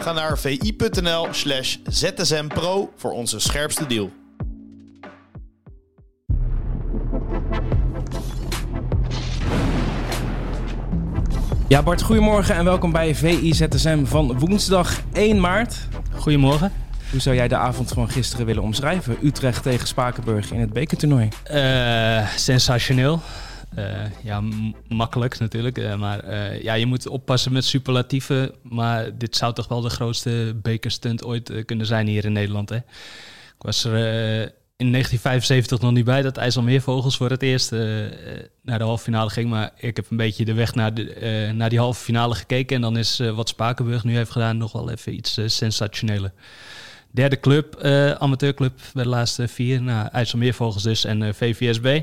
Ga naar vi.nl slash zsmpro voor onze scherpste deal. Ja, Bart, goedemorgen en welkom bij VIZSM van woensdag 1 maart. Goedemorgen. Hoe zou jij de avond van gisteren willen omschrijven? Utrecht tegen Spakenburg in het bekertoernooi. Uh, sensationeel. Uh, ja, makkelijk natuurlijk. Uh, maar ja, je moet oppassen met superlatieven. Maar dit zou toch wel de grootste bekerstunt ooit kunnen zijn hier in Nederland. Hè? Ik was er in 1975 nog niet bij dat IJsselmeervogels voor het eerst naar de halve finale ging. Maar ik heb een beetje de weg naar, de, naar die halve finale gekeken. En dan is wat Spakenburg nu heeft gedaan nog wel even iets sensationeler. Derde club, amateurclub bij de laatste vier. Nou, IJsselmeervogels dus en VVSB.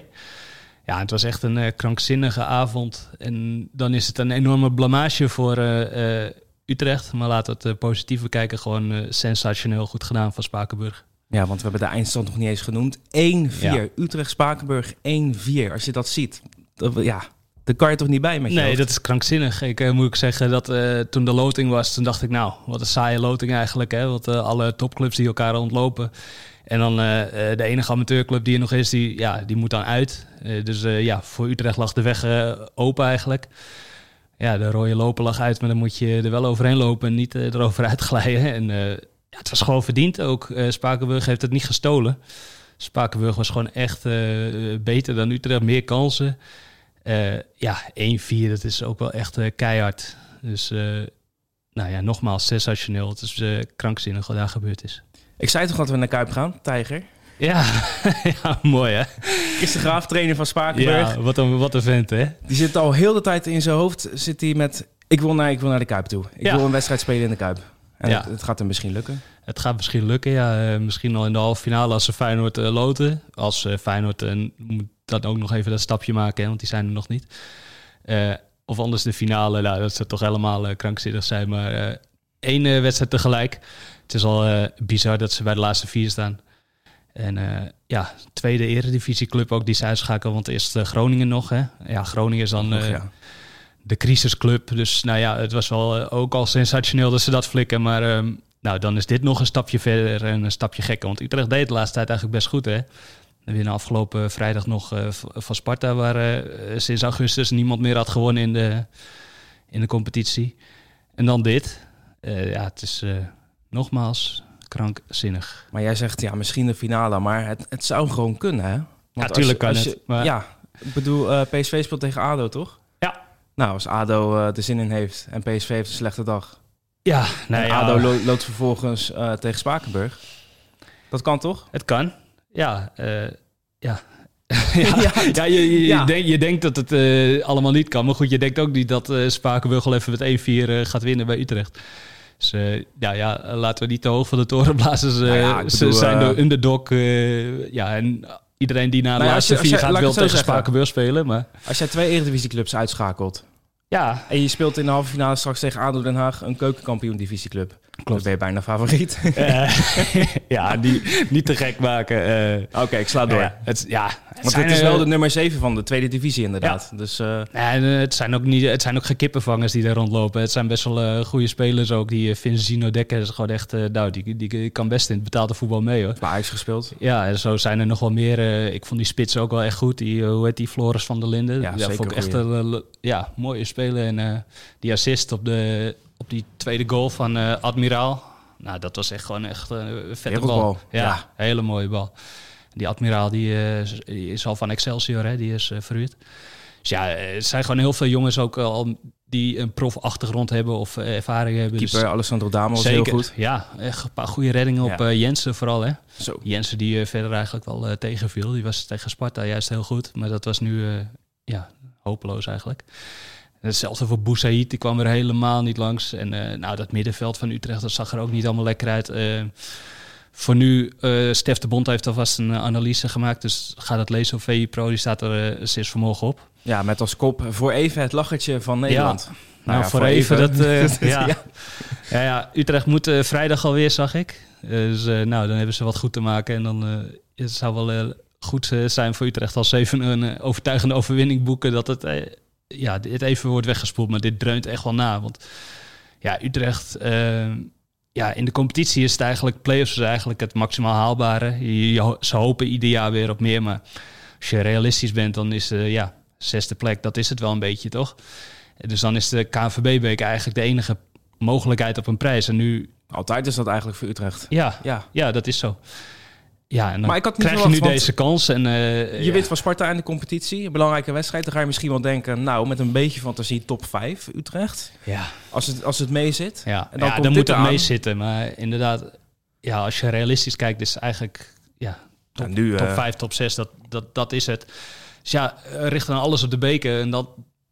Ja, het was echt een uh, krankzinnige avond. En dan is het een enorme blamage voor uh, uh, Utrecht. Maar laten we het positief bekijken. Gewoon sensationeel goed gedaan van Spakenburg. Ja, want we hebben de eindstand nog niet eens genoemd. 1-4. Ja. Utrecht-Spakenburg 1-4. Als je dat ziet, dat, ja, daar kan je toch niet bij met je Nee, hoofd? dat is krankzinnig. Ik moet ik zeggen dat toen de loting was, toen dacht ik nou, wat een saaie loting eigenlijk. Hè? Want alle topclubs die elkaar ontlopen. En dan de enige amateurclub die er nog is, die, ja, die moet dan uit. Uh, dus uh, ja, voor Utrecht lag de weg open eigenlijk. Ja, de rode lopen lag uit, maar dan moet je er wel overheen lopen en niet erover uitglijden. En ja, het was gewoon verdiend ook. Spakenburg heeft het niet gestolen. Spakenburg was gewoon echt beter dan Utrecht, meer kansen. ja, 1-4, dat is ook wel echt keihard. Dus nou ja, nogmaals, sensationeel. Het is krankzinnig wat daar gebeurd is. Ik zei toch dat we naar Kuip gaan, Tijger? Ja, ja mooi hè. Christen Graaf, trainer van Spakenburg. Ja, wat een, wat een vent hè. Die zit al heel de tijd in zijn hoofd, zit hij met... Ik wil naar, ik wil naar de Kuip toe. Ik Ja. wil een wedstrijd spelen in de Kuip. En Ja. het, het gaat hem misschien lukken. Het gaat misschien lukken, ja. Eh, misschien al in de halve finale als ze Feyenoord eh, loten. Als eh, Feyenoord eh, moet dan ook nog even dat stapje maken, hè, want die zijn er nog niet. Of anders de finale, nou, dat zou toch helemaal krankzinnig zijn. Maar één wedstrijd tegelijk. Het is al bizar dat ze bij de laatste vier staan. En eh, ja, tweede eredivisieclub ook die ze uitschakelen. Want eerst eh, Groningen nog, hè. Ja, Groningen is dan... Eh, ja. de crisisclub. Dus nou ja, het was wel ook al sensationeel dat ze dat flikken. Maar ehm, nou, dan is dit nog een stapje verder en een stapje gekker. Want Utrecht deed de laatste tijd eigenlijk best goed, hè? We winnen afgelopen vrijdag nog van Sparta, waar sinds augustus niemand meer had gewonnen in de, in de competitie. En dan dit. Ja, het is eh, krankzinnig. Maar jij zegt, ja, misschien de finale. Maar het, het zou gewoon kunnen, hè? Want als tuurlijk je- kan als het, je- maar- Ja, ik bedoel, eh, PSV speelt tegen ADO, toch? Ja. Nou, als ADO eh, er zin in heeft en PSV heeft een slechte dag... Ja, nou en ja, ADO lo- loopt vervolgens eh, tegen Spakenburg. Dat kan toch? Het kan. Ja, ja. ja, ja, je, je, je Ja. denkt- je denkt dat het allemaal niet kan. Maar goed, je denkt ook niet dat eh Spakenburg wel even met 1-4 eh, gaat winnen bij Utrecht. Dus eh, ja, ja, laten we niet te hoog van de toren blazen. Ze, Nou ja, ze zijn eh, de underdog. eh, ja, en iedereen die naar de Nou ja, laatste je- vier je- gaat wil tegen. Spakenburg spelen. Maar Als jij twee Eredivisieclubs uitschakelt... ja, en je speelt in de halve finale straks tegen ADO Den Haag... een keukenkampioen divisieclub... Dan ben je bijna favoriet. eh, ja die, niet te gek maken. eh. Oké, ik sla door. ja, het, ja, het Want het is eh, wel de nummer 7 van de tweede divisie inderdaad. Dus eh, En eh, het zijn ook niet, het zijn ook geen kippenvangers die daar rondlopen. Het zijn best wel eh, goede spelers ook. Die Vincino Dekker is gewoon echt, eh, nou, die, die, die kan best in het betaalde voetbal mee hoor. bij Ajax gespeeld. Ja, en zo zijn er nog wel meer. eh, ik vond die spits ook wel echt goed. Die, eh, hoe heet die, Floris van der Linden. Ja, Ja, zeker vond ik echt een eh, ja, mooie speler. En eh, die assist op, de, op die tweede goal van eh, Admiraal. Nou, dat was echt gewoon echt eh, een vette Wereldbal, bal. Ja, ja. hele mooie bal. Die Admiraal die, eh, is- die is al van Excelsior, hè? die is eh, verhuurd. Dus ja, eh, er zijn gewoon heel veel jongens ook al die een prof-achtergrond hebben of eh, ervaring hebben. Dus Keeper Alessandro Damo was heel goed. ja. Echt een paar goede reddingen op eh, Jensen vooral, hè? Zo. Jensen die eh, verder eigenlijk wel eh, tegenviel. Die was tegen Sparta juist heel goed. Maar dat was nu eh, ja, hopeloos eigenlijk. Hetzelfde voor Boussaïd, die kwam er helemaal niet langs. En eh, nou, dat middenveld van Utrecht, dat zag er ook niet allemaal lekker uit. Eh, voor nu, eh Stef de Bond heeft alvast een analyse gemaakt. Dus ga dat lezen op VI Pro, die staat er uh, sinds vanmorgen op. Ja, met als kop voor even het lachertje van Nederland. Nou, ja, voor, voor even, even. dat... ja. Ja. Ja. Utrecht moet vrijdag alweer, zag ik. Dus nou, dan hebben ze wat goed te maken. En dan het zou wel goed zijn voor Utrecht als ze even een overtuigende overwinning boeken. Dat het, ja, dit even wordt weggespoeld. Maar dit dreunt echt wel na. Want ja, Utrecht... eh, ja, in de competitie is het eigenlijk... Play-offs is eigenlijk het maximaal haalbare. Je, ze hopen ieder jaar weer op meer. Maar als je realistisch bent, dan is eh ja, zesde plek, dat is het wel een beetje, toch? Dus dan is de KNVB-beker eigenlijk de enige mogelijkheid op een prijs. En nu, Altijd is dat eigenlijk voor Utrecht. ja, Ja, ja dat is zo. Ja, en dan Maar ik had niet krijg je nu deze kans. En, eh, je ja. wint van Sparta in de competitie. Een belangrijke wedstrijd. Dan ga je misschien wel denken, nou, met een beetje fantasie top 5 Utrecht. Ja, Als het, als het mee zit. ja. En dan ja, komt dan moet het mee zitten. Maar inderdaad, ja, als je realistisch kijkt, is eigenlijk ja, top, nu, eh, top 5, top 6, dat, dat, dat is het. Dus ja, richt dan alles op de beker. En dat,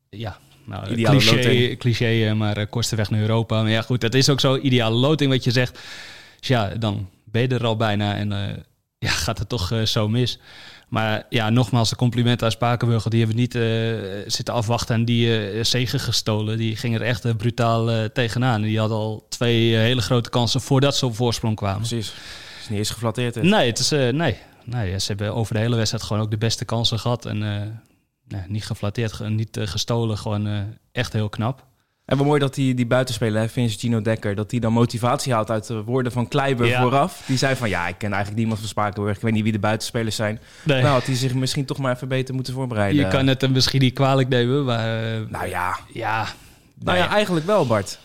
ja, nou, Ideale cliché, loting. cliché, eh, maar kortste weg naar Europa. Maar ja, goed, dat is ook zo. Ideale loting wat je zegt. Dus ja, dan ben je er al bijna en ja, gaat het toch eh, zo mis. Maar ja, nogmaals, de complimenten aan Spakenburger. Die hebben niet eh, zitten afwachten en die eh zegen gestolen. Die gingen er echt eh, brutaal tegenaan. En die hadden al twee hele grote kansen voordat ze op voorsprong kwamen. Precies. is niet eens geflatteerd. Nee, het is, nee. nee, ze hebben over de hele wedstrijd gewoon ook de beste kansen gehad. En nee, niet geflatteerd, ge- niet gestolen. Gewoon echt heel knap. En wat mooi dat die, die buitenspeler, hè, Vince Gino Dekker, dat hij dan motivatie haalt uit de woorden van Kleiber Ja. vooraf. Die zei van, ja, ik ken eigenlijk niemand van Spakenburg. Ik weet niet wie de buitenspelers zijn. Nee, Nou, had hij zich misschien toch maar even beter moeten voorbereiden. je kan het hem misschien niet kwalijk nemen, maar eh, Nou ja, ja. nou ja, eigenlijk wel, Bart.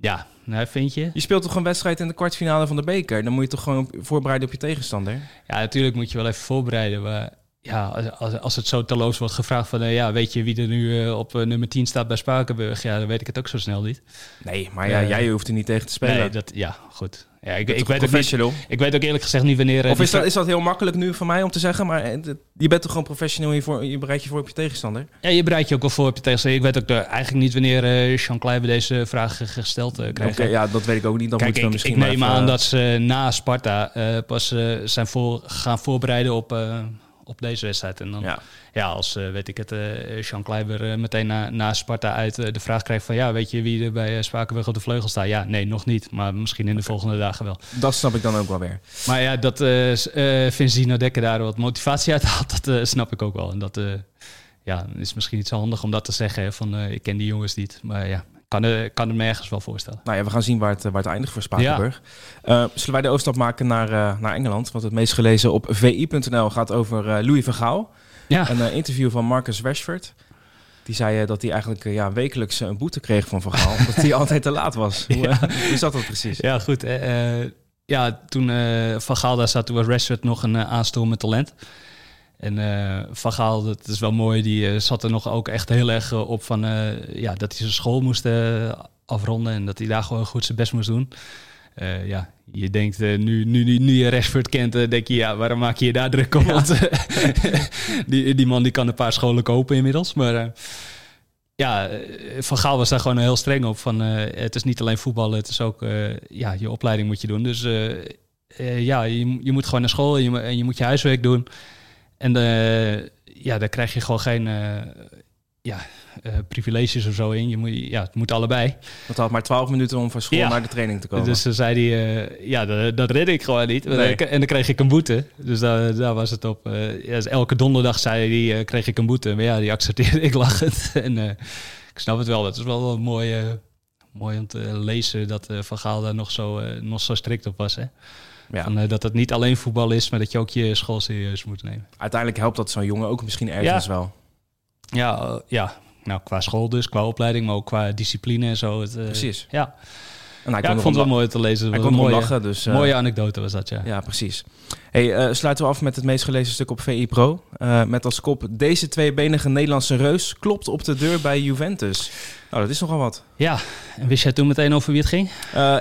ja, nou, vind je? Je speelt toch een wedstrijd in de kwartfinale van de beker? Dan moet je toch gewoon voorbereiden op je tegenstander? Ja, natuurlijk moet je wel even voorbereiden. Maar ja, als, als, als het zo teloos wordt gevraagd van... eh, ja, weet je wie er nu eh, op eh, nummer 10 staat bij Spakenburg? Ja, dan weet ik het ook zo snel niet. Nee, maar ja, jij hoeft er niet tegen te spelen. Nee, dat, ja, goed. Ja, ik, ik, weet ook niet, ik weet ook eerlijk gezegd niet wanneer... Of is dat, is dat heel makkelijk nu van mij om te zeggen? Maar je bent toch gewoon professional, je, voor, je bereidt je voor op je tegenstander? Ja, je bereidt je ook wel voor op je tegenstander. Ik weet ook de, eigenlijk niet wanneer Jean Kleiber deze vraag gesteld. Oké, ja, dat weet ik ook niet. Dan Kijk, moeten we ik, misschien ik neem even- aan dat ze na Sparta pas zijn voor, gaan voorbereiden op, op deze wedstrijd. En dan, ja, Ja. als, eh, weet ik het, eh Jean Kleiber eh, meteen na, na Sparta uit de vraag krijgt van... ja, weet je wie er bij Spakenburg op de vleugel staat? Ja, nee, nog niet. Maar misschien in de volgende dagen wel. Dat snap ik dan ook wel weer. Maar ja, dat eh Vincino Dekker daar wat motivatie uit haalt, dat snap ik ook wel. En dat ja, is misschien niet zo handig om dat te zeggen, van ik ken die jongens niet. Maar ja, kan, kan het me ergens wel voorstellen. Nou ja, we gaan zien waar het, eh, waar het eindigt voor Spakenburg. Eh, zullen wij de overstap maken naar, eh, naar Engeland? Want het meest gelezen op vi.nl gaat over Louis van Gaal. Ja, Een interview van Marcus Rashford. Die zei dat hij eigenlijk ja, wekelijks een boete kreeg van Van Gaal. omdat hij altijd te laat was. Hoe, hoe zat dat precies? ja goed. ja, toen Van Gaal daar zat, toen was Rashford nog een aanstormend talent. En eh, Van Gaal, dat is wel mooi, die eh, zat er nog ook echt heel erg eh, op van... ja, dat hij zijn school moest afronden en dat hij daar gewoon goed zijn best moest doen. Ja, je denkt nu, nu, nu, nu je Rashford kent, denk je, ja, waarom maak je je daar druk om? Want die, die man die kan een paar scholen kopen inmiddels. Maar ja, Van Gaal was daar gewoon heel streng op. Van, het is niet alleen voetballen, het is ook, ja, je opleiding moet je doen. Dus ja, je, je moet gewoon naar school en je, mo- en je moet je huiswerk doen. En eh, ja, daar krijg je gewoon geen eh, ja, eh, privileges of zo in. Je moet, ja, het moet allebei. Hij had maar 12 minuten om van school Ja. naar de training te komen. Dus dan zei hij, eh, ja, dat, dat red ik gewoon niet. Nee. En dan kreeg ik een boete. Dus daar, daar was het op. ja, dus elke donderdag zei hij, eh, kreeg ik een boete. Maar ja, die accepteerde ik lachend. en ik snap het wel. Het is wel, wel mooi, mooi om te lezen dat Van Gaal daar nog zo, nog zo strikt op was. Hè? Ja. Van, eh, dat het niet alleen voetbal is, maar dat je ook je school serieus moet nemen. Uiteindelijk helpt dat zo'n jongen ook misschien ergens Ja. wel. Ja, eh, ja, nou qua school dus, qua opleiding, maar ook qua discipline en zo. Het, eh, Precies. Ja, En hij ja ik vond het wel mooi te lezen. Hij kon mooie, lachen, dus... eh, mooie anekdote was dat, ja. Ja, precies. Hey, eh, sluiten we af met het meest gelezen stuk op VI Pro. Eh, met als kop, deze tweebenige Nederlandse reus klopt op de deur bij Juventus. Nou, dat is nogal wat. Ja, en wist jij toen meteen over wie het ging?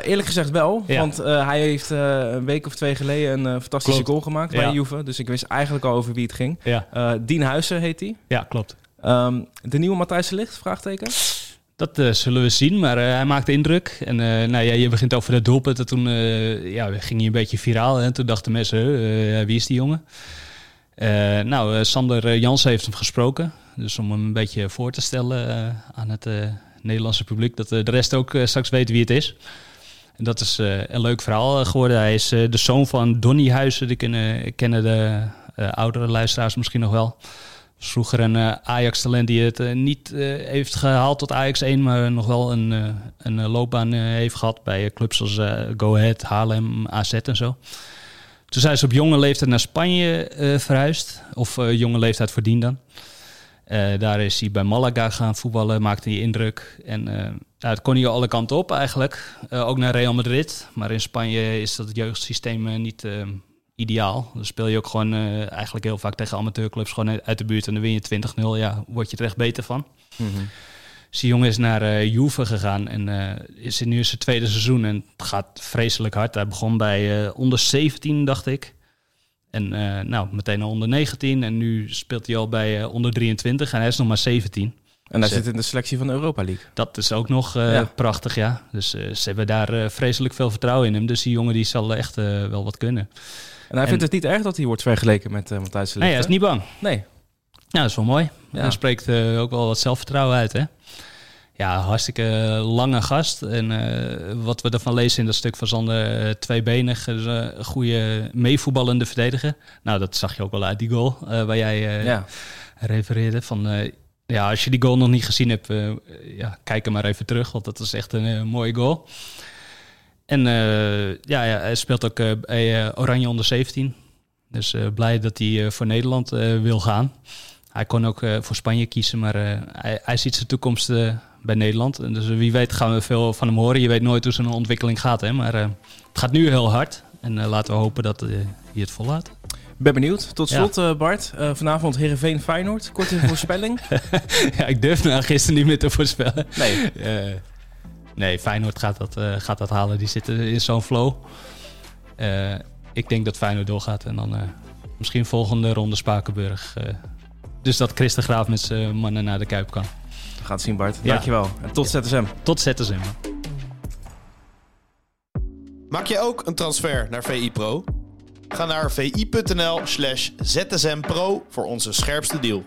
Eerlijk gezegd wel, Ja. want hij heeft een week of twee geleden een fantastische Klopt. goal gemaakt Ja. bij Juve. Dus ik wist eigenlijk al over wie het ging. Ja, Dien Huizen heet hij. ja klopt. Ehm, de nieuwe Matthijs Ligt? Vraagteken? Dat eh, zullen we zien, maar eh, hij maakte indruk. En eh, nou ja, je begint over de doelpunten. Toen ja, ging hij een beetje viraal. En toen dachten mensen, wie is die jongen? Nou, Sander Jansen heeft hem gesproken. Dus om hem een beetje voor te stellen aan het Nederlandse publiek. Dat de rest ook straks weet wie het is. En dat is een leuk verhaal geworden. Hij is de zoon van Donny Huizen. Die kennen, de oudere luisteraars misschien nog wel. Vroeger een eh, Ajax-talent die het eh, niet eh, heeft gehaald tot Ajax 1, maar nog wel een, een loopbaan heeft gehad bij clubs als Go Ahead, Haarlem, AZ en zo. Toen zijn ze op jonge leeftijd naar Spanje verhuisd, of jonge leeftijd verdiend dan. Daar is hij bij Malaga gaan voetballen, maakte hij indruk. En ja, het kon hij alle kanten op eigenlijk. Ook naar Real Madrid. Maar in Spanje is dat jeugdsysteem niet ideaal. Dan speel je ook gewoon eh, eigenlijk heel vaak tegen amateurclubs gewoon uit de buurt. En dan win je 20-0. Ja, word je er echt beter van. Dus die jongen is naar eh Juve gegaan en eh, is in nu zijn tweede seizoen. En het gaat vreselijk hard. Hij begon bij onder 17, dacht ik. En nou, meteen al onder 19. En nu speelt hij al bij onder 23. En hij is nog maar 17. En hij Ze- zit in de selectie van de Europa League. Dat is ook nog Ja. prachtig, ja. Dus ze hebben daar vreselijk veel vertrouwen in hem. Dus die jongen die zal echt wel wat kunnen. En hij En- vindt het niet erg dat hij wordt vergeleken met uh, Matthijs de Nee, hij is niet bang. Nee. Ja, dat is wel mooi. Ja. Hij spreekt eh, ook wel wat zelfvertrouwen uit, hè? Ja, hartstikke lange gast. En eh, wat we ervan lezen in dat stuk van Sander, eh, tweebenig, dus, een goede meevoetballende verdediger. Nou, dat zag je ook wel uit die goal waar jij Ja. refereerde. Van, ja, als je die goal nog niet gezien hebt, ja, kijk hem maar even terug, want dat is echt een mooie goal. En eh, ja, ja, hij speelt ook eh, bij eh, Oranje onder 17. Dus blij dat hij voor Nederland wil gaan. Hij kon ook voor Spanje kiezen, maar hij, hij ziet zijn toekomst bij Nederland. En dus wie weet gaan we veel van hem horen. Je weet nooit hoe zijn ontwikkeling gaat, hè? maar het gaat nu heel hard. En laten we hopen dat hij het volhoudt. Ben benieuwd. Tot slot, Bart. eh, vanavond Heerenveen Feyenoord. Korte voorspelling. ja, ik durf nou gisteren niet meer te voorspellen. Nee. Nee, Feyenoord gaat dat, eh, gaat dat halen. Die zitten in zo'n flow. Eh, ik denk dat Feyenoord doorgaat. En dan eh, misschien volgende ronde Spakenburg. eh. dus dat Chris de Graaf met zijn mannen naar de Kuip kan. We gaan het zien, Bart. Ja. Dankjewel. En tot ZSM. Tot zetten ze Maak je ook een transfer naar VI Pro? Ga naar vi.nl slash zsmpro voor onze scherpste deal.